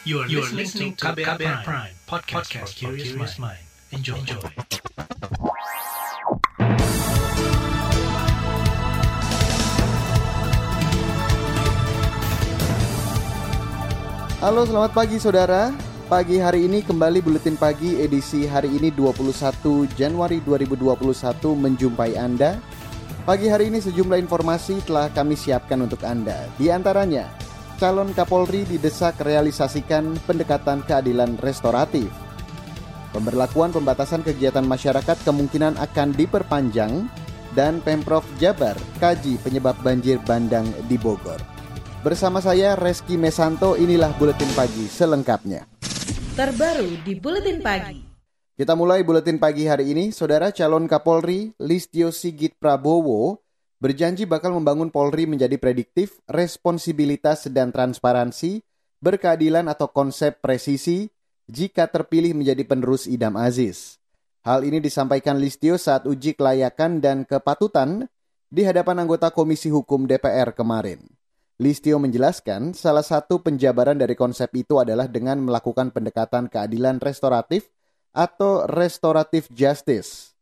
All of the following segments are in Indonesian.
You are, you are listening to KBR, Prime, Prime podcast, podcast for curious mind. Enjoy. Enjoy. Halo, selamat pagi saudara. Pagi hari ini kembali buletin pagi edisi hari ini 21 Januari 2021 menjumpai Anda. Pagi hari ini sejumlah informasi telah kami siapkan untuk Anda. Di antaranya, calon Kapolri didesak realisasikan pendekatan keadilan restoratif. Pemberlakuan pembatasan kegiatan masyarakat kemungkinan akan diperpanjang dan Pemprov Jabar kaji penyebab banjir bandang di Bogor. Bersama saya Reski Mesanto, inilah Buletin Pagi selengkapnya. Terbaru di Buletin Pagi. Kita mulai Buletin Pagi hari ini, Saudara calon Kapolri Listio Sigit Prabowo berjanji bakal membangun Polri menjadi prediktif, responsibilitas dan transparansi, berkeadilan atau konsep presisi jika terpilih menjadi penerus Idam Aziz. Hal ini disampaikan Listio saat uji kelayakan dan kepatutan di hadapan anggota Komisi Hukum DPR kemarin. Listio menjelaskan salah satu penjabaran dari konsep itu adalah dengan melakukan pendekatan keadilan restoratif atau restoratif justice.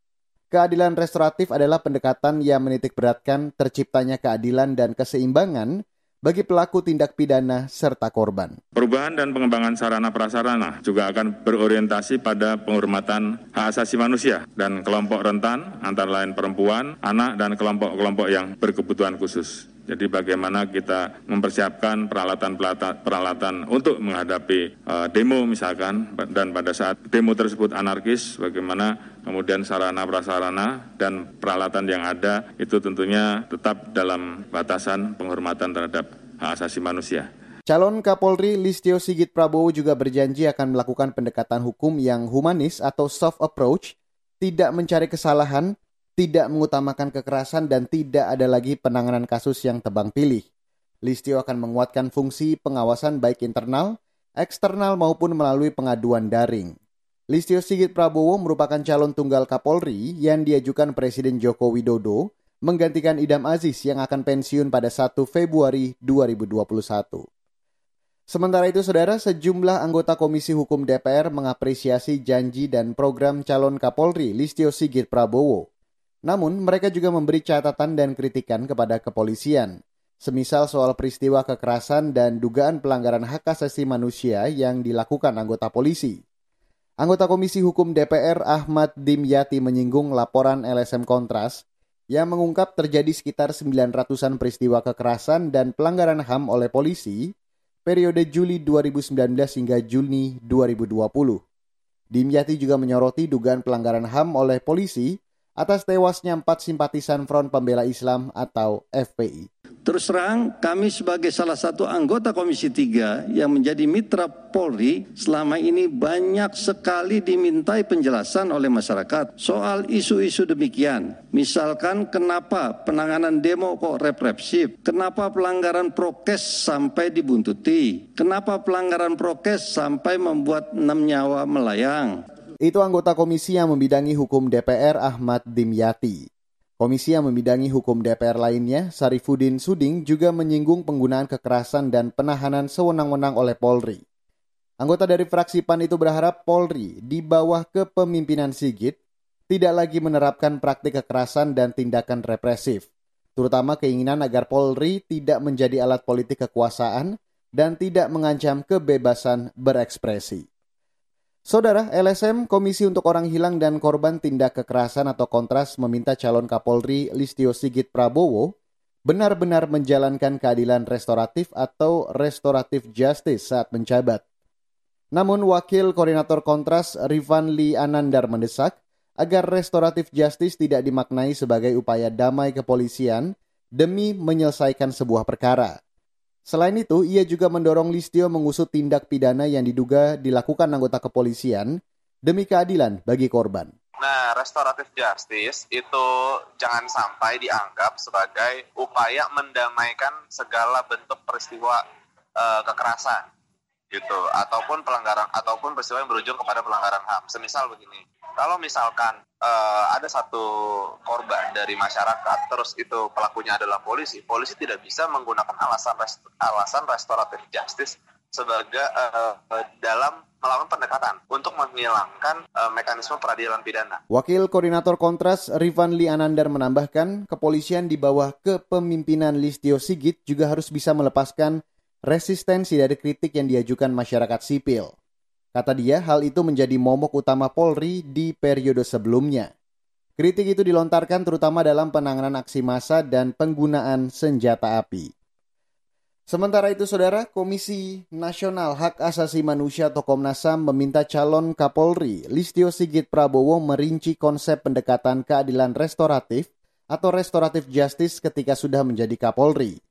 Keadilan restoratif adalah pendekatan yang menitik beratkan terciptanya keadilan dan keseimbangan bagi pelaku tindak pidana serta korban. Perubahan dan pengembangan sarana prasarana juga akan berorientasi pada penghormatan hak asasi manusia dan kelompok rentan antara lain perempuan, anak dan kelompok-kelompok yang berkebutuhan khusus. Jadi bagaimana kita mempersiapkan peralatan-peralatan untuk menghadapi uh, demo misalkan dan pada saat demo tersebut anarkis bagaimana kemudian sarana prasarana dan peralatan yang ada itu tentunya tetap dalam batasan penghormatan terhadap hak asasi manusia. Calon Kapolri Listio Sigit Prabowo juga berjanji akan melakukan pendekatan hukum yang humanis atau soft approach, tidak mencari kesalahan, tidak mengutamakan kekerasan dan tidak ada lagi penanganan kasus yang tebang pilih. Listio akan menguatkan fungsi pengawasan baik internal, eksternal maupun melalui pengaduan daring. Listio Sigit Prabowo merupakan calon tunggal Kapolri yang diajukan Presiden Joko Widodo menggantikan Idam Aziz yang akan pensiun pada 1 Februari 2021. Sementara itu, saudara, sejumlah anggota Komisi Hukum DPR mengapresiasi janji dan program calon Kapolri Listio Sigit Prabowo. Namun, mereka juga memberi catatan dan kritikan kepada kepolisian, semisal soal peristiwa kekerasan dan dugaan pelanggaran hak asasi manusia yang dilakukan anggota polisi. Anggota Komisi Hukum DPR Ahmad Dimyati menyinggung laporan LSM Kontras yang mengungkap terjadi sekitar 900-an peristiwa kekerasan dan pelanggaran HAM oleh polisi periode Juli 2019 hingga Juni 2020. Dimyati juga menyoroti dugaan pelanggaran HAM oleh polisi atas tewasnya empat simpatisan Front Pembela Islam atau FPI. Terus terang, kami sebagai salah satu anggota Komisi 3 yang menjadi mitra Polri selama ini banyak sekali dimintai penjelasan oleh masyarakat soal isu-isu demikian. Misalkan kenapa penanganan demo kok represif, kenapa pelanggaran prokes sampai dibuntuti, kenapa pelanggaran prokes sampai membuat enam nyawa melayang, itu anggota komisi yang membidangi hukum DPR Ahmad Dimyati. Komisi yang membidangi hukum DPR lainnya, Sarifudin Suding, juga menyinggung penggunaan kekerasan dan penahanan sewenang-wenang oleh Polri. Anggota dari fraksi PAN itu berharap Polri di bawah kepemimpinan Sigit tidak lagi menerapkan praktik kekerasan dan tindakan represif, terutama keinginan agar Polri tidak menjadi alat politik kekuasaan dan tidak mengancam kebebasan berekspresi. Saudara, LSM Komisi untuk Orang Hilang dan Korban Tindak Kekerasan atau Kontras meminta calon Kapolri Listio Sigit Prabowo benar-benar menjalankan keadilan restoratif atau restoratif justice saat menjabat. Namun Wakil Koordinator Kontras Rifan Lee Anandar mendesak agar restoratif justice tidak dimaknai sebagai upaya damai kepolisian demi menyelesaikan sebuah perkara. Selain itu, ia juga mendorong Listio mengusut tindak pidana yang diduga dilakukan anggota kepolisian demi keadilan bagi korban. Nah, restoratif justice itu jangan sampai dianggap sebagai upaya mendamaikan segala bentuk peristiwa uh, kekerasan gitu ataupun pelanggaran ataupun peristiwa yang berujung kepada pelanggaran HAM. Semisal begini, kalau misalkan uh, ada satu korban dari masyarakat, terus itu pelakunya adalah polisi, polisi tidak bisa menggunakan alasan rest, alasan restoratif justice sebagai uh, dalam melakukan pendekatan untuk menghilangkan uh, mekanisme peradilan pidana. Wakil Koordinator Kontras Rivan Lee Anandar menambahkan, kepolisian di bawah kepemimpinan Listio Sigit juga harus bisa melepaskan resistensi dari kritik yang diajukan masyarakat sipil. Kata dia, hal itu menjadi momok utama Polri di periode sebelumnya. Kritik itu dilontarkan terutama dalam penanganan aksi massa dan penggunaan senjata api. Sementara itu, Saudara, Komisi Nasional Hak Asasi Manusia atau Komnas HAM meminta calon Kapolri Listio Sigit Prabowo merinci konsep pendekatan keadilan restoratif atau restoratif justice ketika sudah menjadi Kapolri.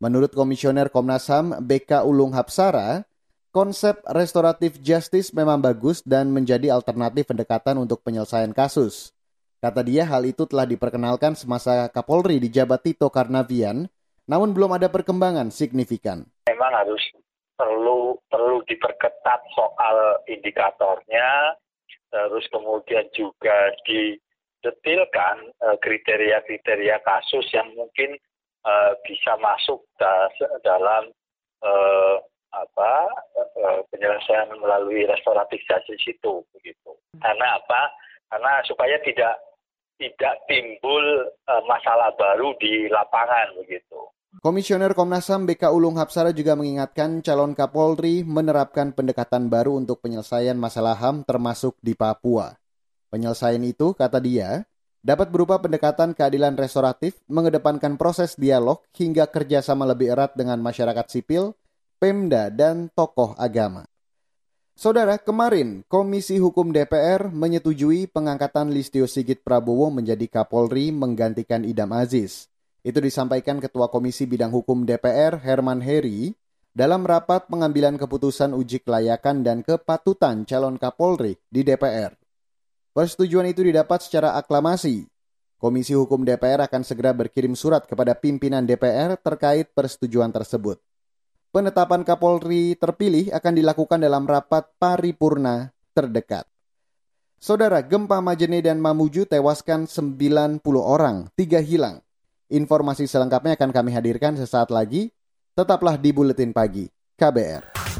Menurut Komisioner Komnas HAM BK Ulung Hapsara, konsep restoratif justice memang bagus dan menjadi alternatif pendekatan untuk penyelesaian kasus. Kata dia, hal itu telah diperkenalkan semasa Kapolri di Jabat Tito Karnavian namun belum ada perkembangan signifikan. Memang harus perlu perlu diperketat soal indikatornya, terus kemudian juga didetilkan eh, kriteria-kriteria kasus yang mungkin uh, bisa masuk da dalam uh, apa uh, penyelesaian melalui restoratif justice itu begitu. Karena apa? Karena supaya tidak tidak timbul uh, masalah baru di lapangan begitu. Komisioner Komnas HAM BK Ulung Hapsara juga mengingatkan calon Kapolri menerapkan pendekatan baru untuk penyelesaian masalah HAM termasuk di Papua. Penyelesaian itu, kata dia, dapat berupa pendekatan keadilan restoratif, mengedepankan proses dialog hingga kerjasama lebih erat dengan masyarakat sipil, Pemda, dan tokoh agama. Saudara, kemarin Komisi Hukum DPR menyetujui pengangkatan Listio Sigit Prabowo menjadi Kapolri menggantikan Idam Aziz. Itu disampaikan Ketua Komisi Bidang Hukum DPR Herman Heri dalam rapat pengambilan keputusan uji kelayakan dan kepatutan calon Kapolri di DPR. Persetujuan itu didapat secara aklamasi. Komisi Hukum DPR akan segera berkirim surat kepada pimpinan DPR terkait persetujuan tersebut. Penetapan Kapolri terpilih akan dilakukan dalam rapat paripurna terdekat. Saudara, gempa Majene dan Mamuju tewaskan 90 orang, tiga hilang. Informasi selengkapnya akan kami hadirkan sesaat lagi. Tetaplah di Buletin Pagi KBR.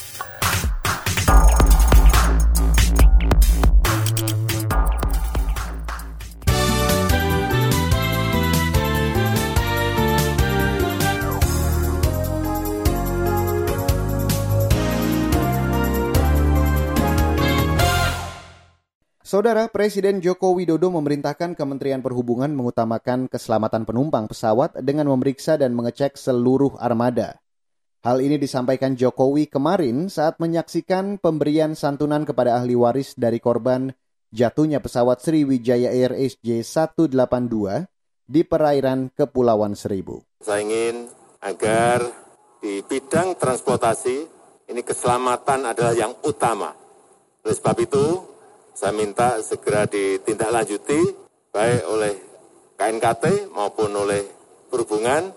Saudara Presiden Joko Widodo memerintahkan Kementerian Perhubungan mengutamakan keselamatan penumpang pesawat dengan memeriksa dan mengecek seluruh armada. Hal ini disampaikan Jokowi kemarin saat menyaksikan pemberian santunan kepada ahli waris dari korban jatuhnya pesawat Sriwijaya Air SJ182 di perairan Kepulauan Seribu. Saya ingin agar di bidang transportasi ini keselamatan adalah yang utama. Oleh sebab itu, saya minta segera ditindaklanjuti baik oleh KNKT maupun oleh perhubungan,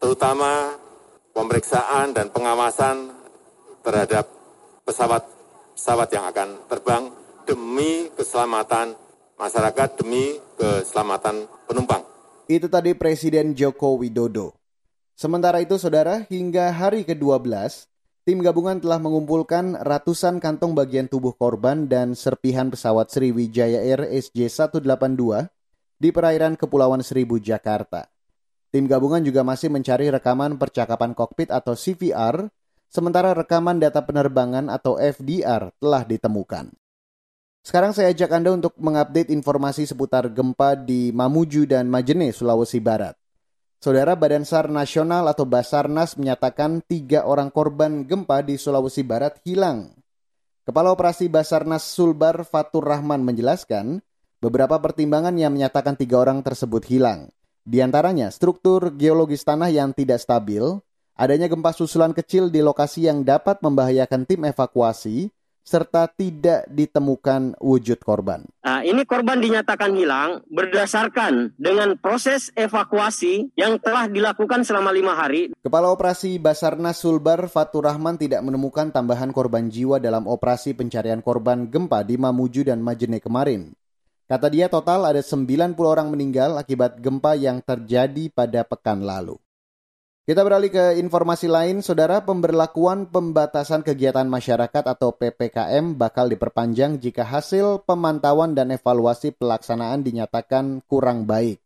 terutama pemeriksaan dan pengawasan terhadap pesawat-pesawat yang akan terbang demi keselamatan masyarakat, demi keselamatan penumpang. Itu tadi Presiden Joko Widodo. Sementara itu, saudara, hingga hari ke-12, Tim gabungan telah mengumpulkan ratusan kantong bagian tubuh korban dan serpihan pesawat Sriwijaya Air SJ182 di perairan Kepulauan Seribu, Jakarta. Tim gabungan juga masih mencari rekaman percakapan kokpit atau CVR, sementara rekaman data penerbangan atau FDR telah ditemukan. Sekarang saya ajak Anda untuk mengupdate informasi seputar gempa di Mamuju dan Majene, Sulawesi Barat. Saudara Badan SAR Nasional atau Basarnas menyatakan tiga orang korban gempa di Sulawesi Barat hilang. Kepala Operasi Basarnas Sulbar Fatur Rahman menjelaskan, beberapa pertimbangan yang menyatakan tiga orang tersebut hilang. Di antaranya struktur geologis tanah yang tidak stabil, adanya gempa susulan kecil di lokasi yang dapat membahayakan tim evakuasi, serta tidak ditemukan wujud korban. Nah, ini korban dinyatakan hilang berdasarkan dengan proses evakuasi yang telah dilakukan selama lima hari. Kepala Operasi Basarnas Sulbar Fatur Rahman tidak menemukan tambahan korban jiwa dalam operasi pencarian korban gempa di Mamuju dan Majene kemarin. Kata dia total ada 90 orang meninggal akibat gempa yang terjadi pada pekan lalu. Kita beralih ke informasi lain, saudara pemberlakuan pembatasan kegiatan masyarakat atau PPKM bakal diperpanjang jika hasil pemantauan dan evaluasi pelaksanaan dinyatakan kurang baik.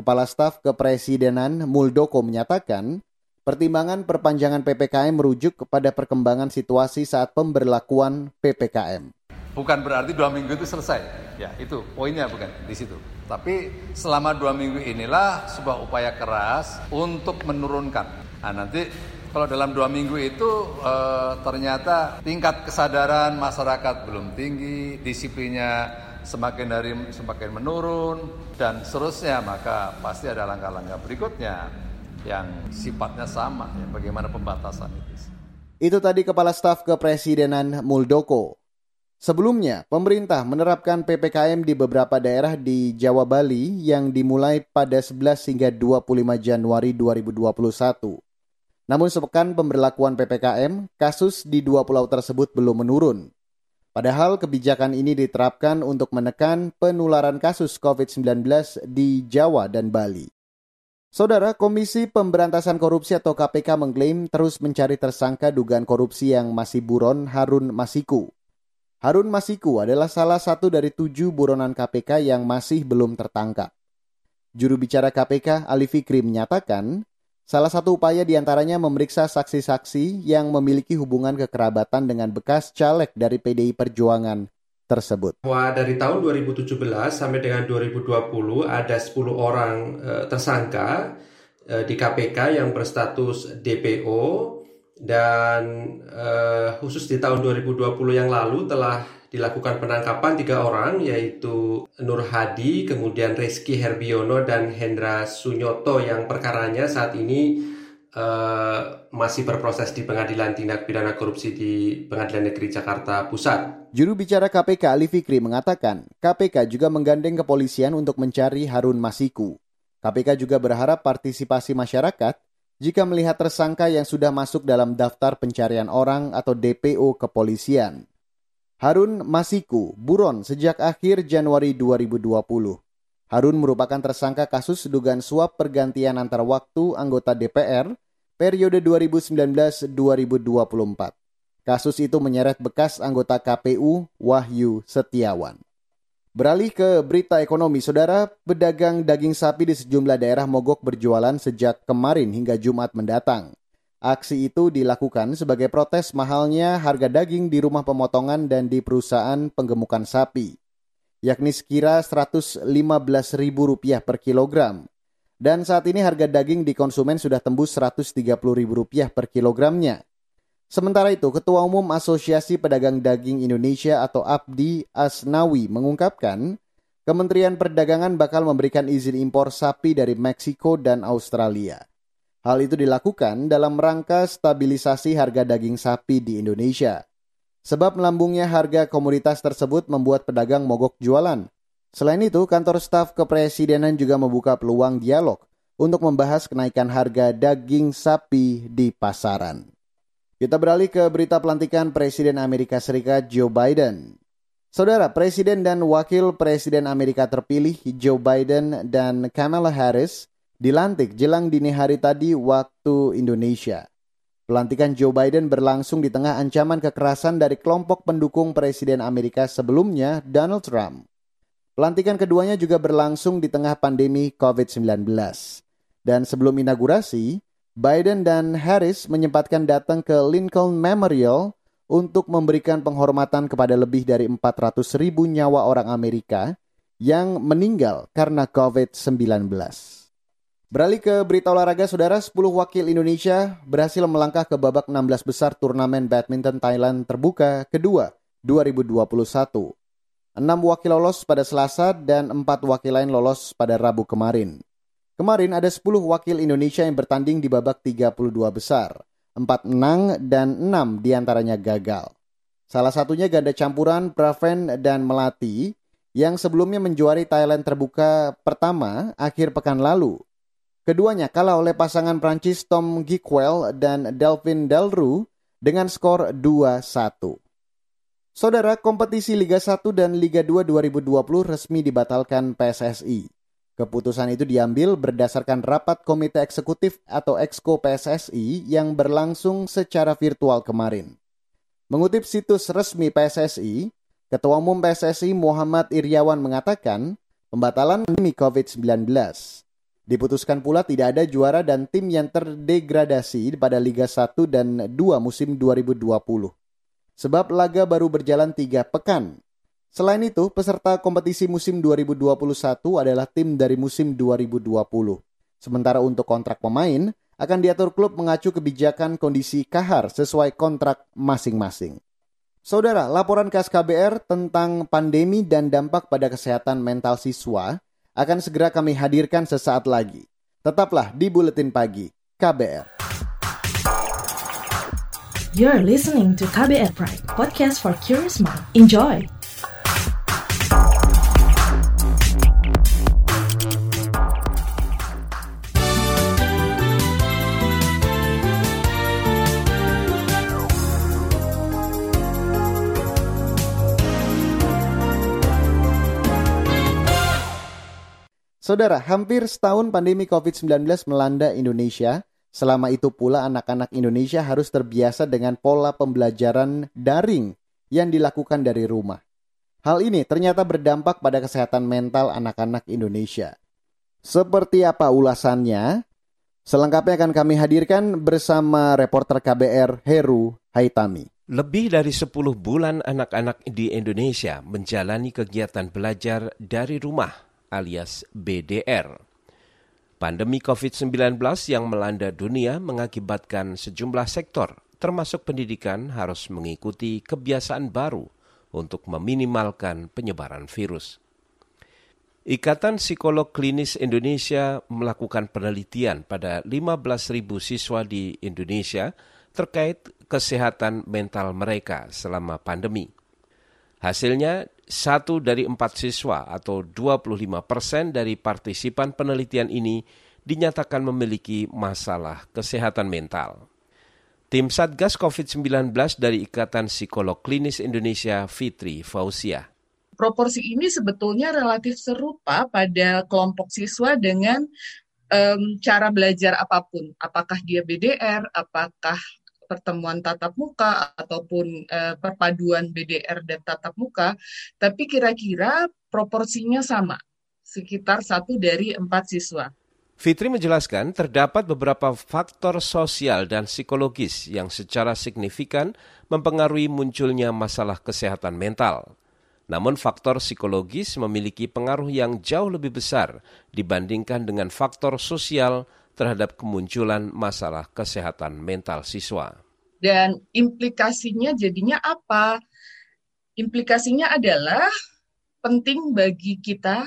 Kepala Staf Kepresidenan Muldoko menyatakan, pertimbangan perpanjangan PPKM merujuk kepada perkembangan situasi saat pemberlakuan PPKM. Bukan berarti dua minggu itu selesai, ya itu poinnya bukan di situ. Tapi selama dua minggu inilah sebuah upaya keras untuk menurunkan. Nah nanti kalau dalam dua minggu itu e, ternyata tingkat kesadaran masyarakat belum tinggi, disiplinnya semakin dari semakin menurun dan seterusnya maka pasti ada langkah-langkah berikutnya yang sifatnya sama ya bagaimana pembatasan itu. Itu tadi Kepala Staf Kepresidenan Muldoko. Sebelumnya, pemerintah menerapkan PPKM di beberapa daerah di Jawa Bali yang dimulai pada 11 hingga 25 Januari 2021. Namun sepekan pemberlakuan PPKM, kasus di dua pulau tersebut belum menurun. Padahal kebijakan ini diterapkan untuk menekan penularan kasus COVID-19 di Jawa dan Bali. Saudara Komisi Pemberantasan Korupsi atau KPK mengklaim terus mencari tersangka dugaan korupsi yang masih buron Harun Masiku. Harun Masiku adalah salah satu dari tujuh buronan KPK yang masih belum tertangkap. Juru bicara KPK Ali Fikri menyatakan, salah satu upaya di antaranya memeriksa saksi-saksi yang memiliki hubungan kekerabatan dengan bekas caleg dari PDI Perjuangan tersebut. Bahwa dari tahun 2017 sampai dengan 2020 ada 10 orang e, tersangka e, di KPK yang berstatus DPO dan uh, khusus di tahun 2020 yang lalu telah dilakukan penangkapan tiga orang yaitu Nur Hadi, kemudian Reski Herbiono dan Hendra Sunyoto yang perkaranya saat ini uh, masih berproses di Pengadilan Tindak Pidana Korupsi di Pengadilan Negeri Jakarta Pusat. Juru bicara KPK Ali Fikri mengatakan, KPK juga menggandeng kepolisian untuk mencari Harun Masiku. KPK juga berharap partisipasi masyarakat jika melihat tersangka yang sudah masuk dalam daftar pencarian orang atau DPO kepolisian. Harun Masiku buron sejak akhir Januari 2020. Harun merupakan tersangka kasus dugaan suap pergantian antar waktu anggota DPR periode 2019-2024. Kasus itu menyeret bekas anggota KPU Wahyu Setiawan. Beralih ke berita ekonomi, saudara, pedagang daging sapi di sejumlah daerah mogok berjualan sejak kemarin hingga Jumat mendatang. Aksi itu dilakukan sebagai protes mahalnya harga daging di rumah pemotongan dan di perusahaan penggemukan sapi, yakni sekira Rp115.000 per kilogram. Dan saat ini harga daging di konsumen sudah tembus Rp130.000 per kilogramnya. Sementara itu, Ketua Umum Asosiasi Pedagang Daging Indonesia atau Abdi Asnawi mengungkapkan, Kementerian Perdagangan bakal memberikan izin impor sapi dari Meksiko dan Australia. Hal itu dilakukan dalam rangka stabilisasi harga daging sapi di Indonesia. Sebab melambungnya harga komoditas tersebut membuat pedagang mogok jualan. Selain itu, kantor staf kepresidenan juga membuka peluang dialog untuk membahas kenaikan harga daging sapi di pasaran. Kita beralih ke berita pelantikan Presiden Amerika Serikat Joe Biden. Saudara, Presiden dan Wakil Presiden Amerika terpilih Joe Biden dan Kamala Harris dilantik jelang dini hari tadi waktu Indonesia. Pelantikan Joe Biden berlangsung di tengah ancaman kekerasan dari kelompok pendukung Presiden Amerika sebelumnya, Donald Trump. Pelantikan keduanya juga berlangsung di tengah pandemi COVID-19. Dan sebelum inaugurasi, Biden dan Harris menyempatkan datang ke Lincoln Memorial untuk memberikan penghormatan kepada lebih dari 400 ribu nyawa orang Amerika yang meninggal karena COVID-19. Beralih ke berita olahraga, saudara, 10 wakil Indonesia berhasil melangkah ke babak 16 besar turnamen badminton Thailand terbuka kedua 2021. 6 wakil lolos pada Selasa dan 4 wakil lain lolos pada Rabu kemarin. Kemarin ada 10 wakil Indonesia yang bertanding di babak 32 besar. 4 menang dan 6 di antaranya gagal. Salah satunya ganda campuran Praven dan Melati yang sebelumnya menjuari Thailand terbuka pertama akhir pekan lalu. Keduanya kalah oleh pasangan Prancis Tom Gikwell dan Delvin Delru dengan skor 2-1. Saudara, kompetisi Liga 1 dan Liga 2 2020 resmi dibatalkan PSSI. Keputusan itu diambil berdasarkan rapat Komite Eksekutif atau Exco PSSI yang berlangsung secara virtual kemarin. Mengutip situs resmi PSSI, Ketua Umum PSSI Muhammad Iriawan mengatakan pembatalan demi COVID-19. Diputuskan pula tidak ada juara dan tim yang terdegradasi pada Liga 1 dan 2 musim 2020 sebab laga baru berjalan tiga pekan. Selain itu, peserta kompetisi musim 2021 adalah tim dari musim 2020. Sementara untuk kontrak pemain, akan diatur klub mengacu kebijakan kondisi kahar sesuai kontrak masing-masing. Saudara, laporan khas KBR tentang pandemi dan dampak pada kesehatan mental siswa akan segera kami hadirkan sesaat lagi. Tetaplah di Buletin Pagi KBR. You're listening to KBR Pride, podcast for curious mind. Enjoy! Saudara, hampir setahun pandemi COVID-19 melanda Indonesia, Selama itu pula anak-anak Indonesia harus terbiasa dengan pola pembelajaran daring yang dilakukan dari rumah. Hal ini ternyata berdampak pada kesehatan mental anak-anak Indonesia. Seperti apa ulasannya? Selengkapnya akan kami hadirkan bersama reporter KBR Heru Haitami. Lebih dari 10 bulan anak-anak di Indonesia menjalani kegiatan belajar dari rumah alias BDR. Pandemi COVID-19 yang melanda dunia mengakibatkan sejumlah sektor, termasuk pendidikan, harus mengikuti kebiasaan baru untuk meminimalkan penyebaran virus. Ikatan Psikolog Klinis Indonesia melakukan penelitian pada 15.000 siswa di Indonesia terkait kesehatan mental mereka selama pandemi. Hasilnya, satu dari empat siswa atau 25 persen dari partisipan penelitian ini dinyatakan memiliki masalah kesehatan mental. Tim Satgas COVID-19 dari Ikatan Psikolog Klinis Indonesia, Fitri Fausia. Proporsi ini sebetulnya relatif serupa pada kelompok siswa dengan um, cara belajar apa pun. Apakah dia BDR, apakah pertemuan tatap muka ataupun uh, perpaduan BDR dan tatap muka, tapi kira-kira proporsinya sama, sekitar satu dari empat siswa. Fitri menjelaskan terdapat beberapa faktor sosial dan psikologis yang secara signifikan mempengaruhi munculnya masalah kesehatan mental. Namun faktor psikologis memiliki pengaruh yang jauh lebih besar dibandingkan dengan faktor sosial terhadap kemunculan masalah kesehatan mental siswa. Dan implikasinya jadinya apa? Implikasinya adalah penting bagi kita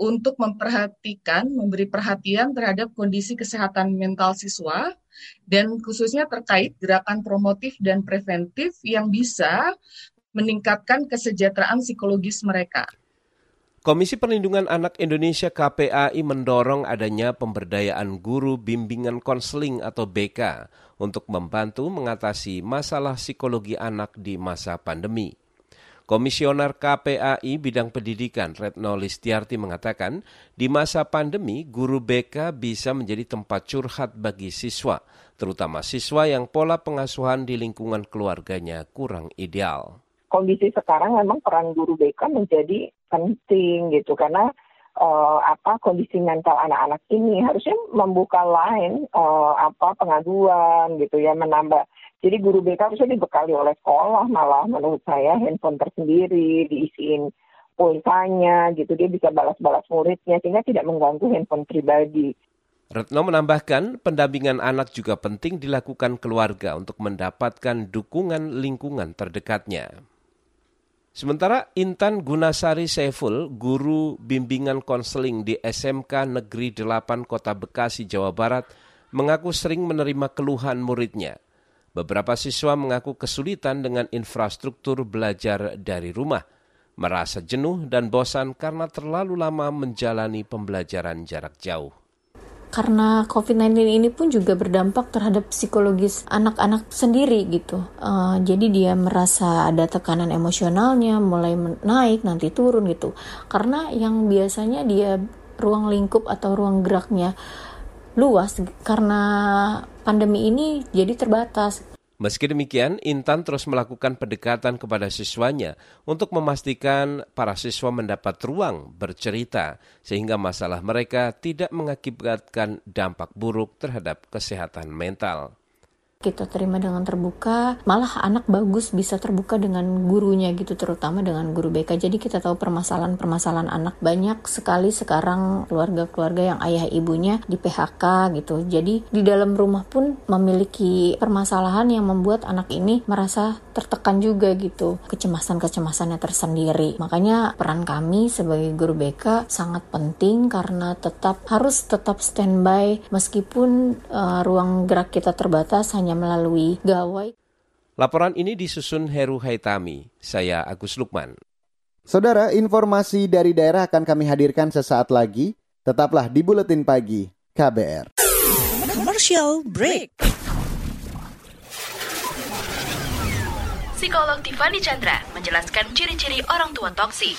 untuk memperhatikan, memberi perhatian terhadap kondisi kesehatan mental siswa dan khususnya terkait gerakan promotif dan preventif yang bisa meningkatkan kesejahteraan psikologis mereka. Komisi Perlindungan Anak Indonesia KPAI mendorong adanya pemberdayaan guru bimbingan konseling atau BK untuk membantu mengatasi masalah psikologi anak di masa pandemi. Komisioner KPAI bidang pendidikan Retno Listiarti mengatakan, di masa pandemi guru BK bisa menjadi tempat curhat bagi siswa, terutama siswa yang pola pengasuhan di lingkungan keluarganya kurang ideal kondisi sekarang memang peran guru BK menjadi penting gitu karena uh, apa kondisi mental anak-anak ini harusnya membuka lain uh, apa pengaduan gitu ya menambah jadi guru BK harusnya dibekali oleh sekolah malah menurut saya handphone tersendiri diisiin pulsanya gitu dia bisa balas-balas muridnya sehingga tidak mengganggu handphone pribadi. Retno menambahkan, pendampingan anak juga penting dilakukan keluarga untuk mendapatkan dukungan lingkungan terdekatnya. Sementara Intan Gunasari Saiful, guru bimbingan konseling di SMK Negeri 8 Kota Bekasi, Jawa Barat, mengaku sering menerima keluhan muridnya. Beberapa siswa mengaku kesulitan dengan infrastruktur belajar dari rumah, merasa jenuh dan bosan karena terlalu lama menjalani pembelajaran jarak jauh. Karena COVID-19 ini pun juga berdampak terhadap psikologis anak-anak sendiri gitu. Uh, jadi dia merasa ada tekanan emosionalnya mulai naik nanti turun gitu. Karena yang biasanya dia ruang lingkup atau ruang geraknya luas karena pandemi ini jadi terbatas. Meski demikian, Intan terus melakukan pendekatan kepada siswanya untuk memastikan para siswa mendapat ruang bercerita sehingga masalah mereka tidak mengakibatkan dampak buruk terhadap kesehatan mental kita terima dengan terbuka malah anak bagus bisa terbuka dengan gurunya gitu terutama dengan guru BK jadi kita tahu permasalahan-permasalahan anak banyak sekali sekarang keluarga-keluarga yang ayah ibunya di PHK gitu. Jadi di dalam rumah pun memiliki permasalahan yang membuat anak ini merasa tertekan juga gitu kecemasan-kecemasannya tersendiri. Makanya peran kami sebagai guru BK sangat penting karena tetap harus tetap standby. Meskipun uh, ruang gerak kita terbatas hanya hanya melalui gawai. Laporan ini disusun Heru Haitami. Saya Agus Lukman. Saudara, informasi dari daerah akan kami hadirkan sesaat lagi. Tetaplah di Buletin Pagi KBR. Commercial break. Psikolog Tiffany Chandra menjelaskan ciri-ciri orang tua toksik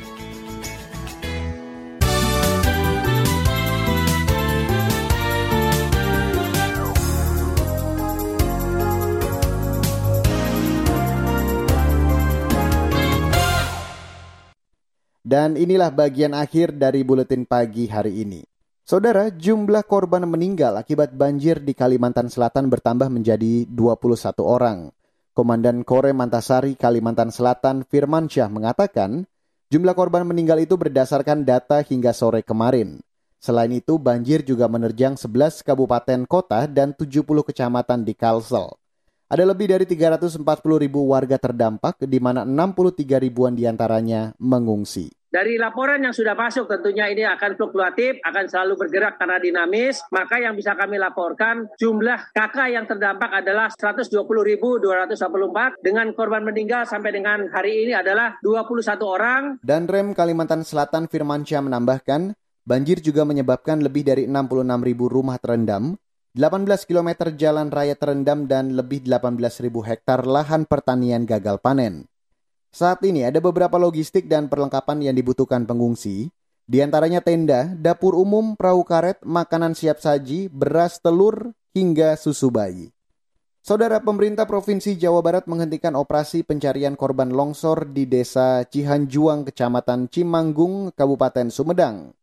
Dan inilah bagian akhir dari buletin pagi hari ini. Saudara, jumlah korban meninggal akibat banjir di Kalimantan Selatan bertambah menjadi 21 orang. Komandan Kore Mantasari Kalimantan Selatan Firman Syah mengatakan, jumlah korban meninggal itu berdasarkan data hingga sore kemarin. Selain itu, banjir juga menerjang 11 kabupaten kota dan 70 kecamatan di Kalsel. Ada lebih dari 340 ribu warga terdampak, di mana 63 ribuan di antaranya mengungsi. Dari laporan yang sudah masuk tentunya ini akan fluktuatif, akan selalu bergerak karena dinamis. Maka yang bisa kami laporkan jumlah kakak yang terdampak adalah 120.224 dengan korban meninggal sampai dengan hari ini adalah 21 orang. Dan Rem Kalimantan Selatan Firmansyah menambahkan, banjir juga menyebabkan lebih dari 66.000 rumah terendam, 18 km jalan raya terendam dan lebih 18.000 hektar lahan pertanian gagal panen. Saat ini ada beberapa logistik dan perlengkapan yang dibutuhkan pengungsi, di antaranya tenda, dapur umum, perahu karet, makanan siap saji, beras, telur, hingga susu bayi. Saudara pemerintah Provinsi Jawa Barat menghentikan operasi pencarian korban longsor di Desa Cihanjuang, Kecamatan Cimanggung, Kabupaten Sumedang.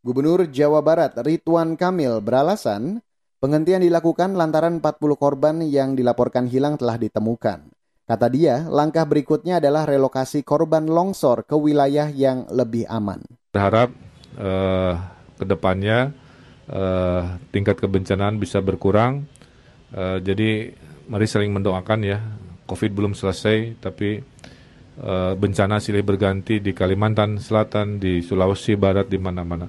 Gubernur Jawa Barat Ridwan Kamil beralasan penghentian dilakukan lantaran 40 korban yang dilaporkan hilang telah ditemukan. Kata dia, langkah berikutnya adalah relokasi korban longsor ke wilayah yang lebih aman. Berharap uh, ke depannya uh, tingkat kebencanaan bisa berkurang. Uh, jadi mari saling mendoakan ya. COVID belum selesai, tapi uh, bencana silih berganti di Kalimantan Selatan, di Sulawesi Barat, di mana-mana.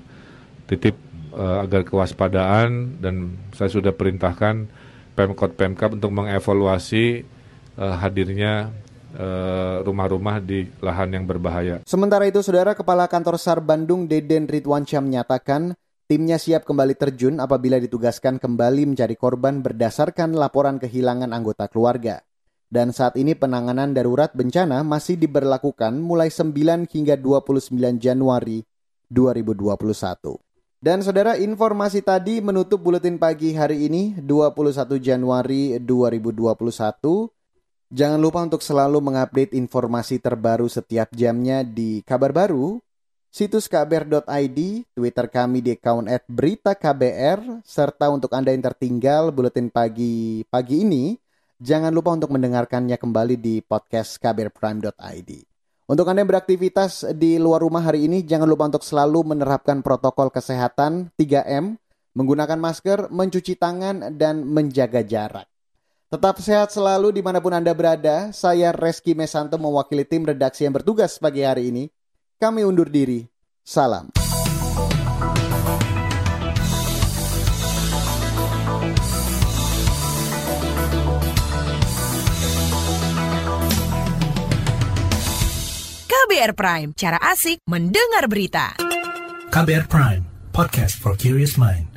Titip uh, agar kewaspadaan dan saya sudah perintahkan Pemkot Pemkap untuk mengevaluasi uh, hadirnya eh, rumah-rumah di lahan yang berbahaya. Sementara itu, Saudara Kepala Kantor SAR Bandung Deden Ridwansyah menyatakan timnya siap kembali terjun apabila ditugaskan kembali mencari korban berdasarkan laporan kehilangan anggota keluarga. Dan saat ini penanganan darurat bencana masih diberlakukan mulai 9 hingga 29 Januari 2021. Dan saudara informasi tadi menutup buletin pagi hari ini 21 Januari 2021. Jangan lupa untuk selalu mengupdate informasi terbaru setiap jamnya di kabar baru, situs kbr.id, Twitter kami di account at berita KBR, serta untuk Anda yang tertinggal buletin pagi pagi ini, jangan lupa untuk mendengarkannya kembali di podcast kbrprime.id. Untuk Anda yang beraktivitas di luar rumah hari ini, jangan lupa untuk selalu menerapkan protokol kesehatan 3M, menggunakan masker, mencuci tangan, dan menjaga jarak. Tetap sehat selalu di mana pun Anda berada. Saya Reski Mesanto mewakili tim redaksi yang bertugas pagi hari ini. Kami undur diri. Salam. KBR Prime, cara asik mendengar berita. KBR Prime, podcast for curious mind.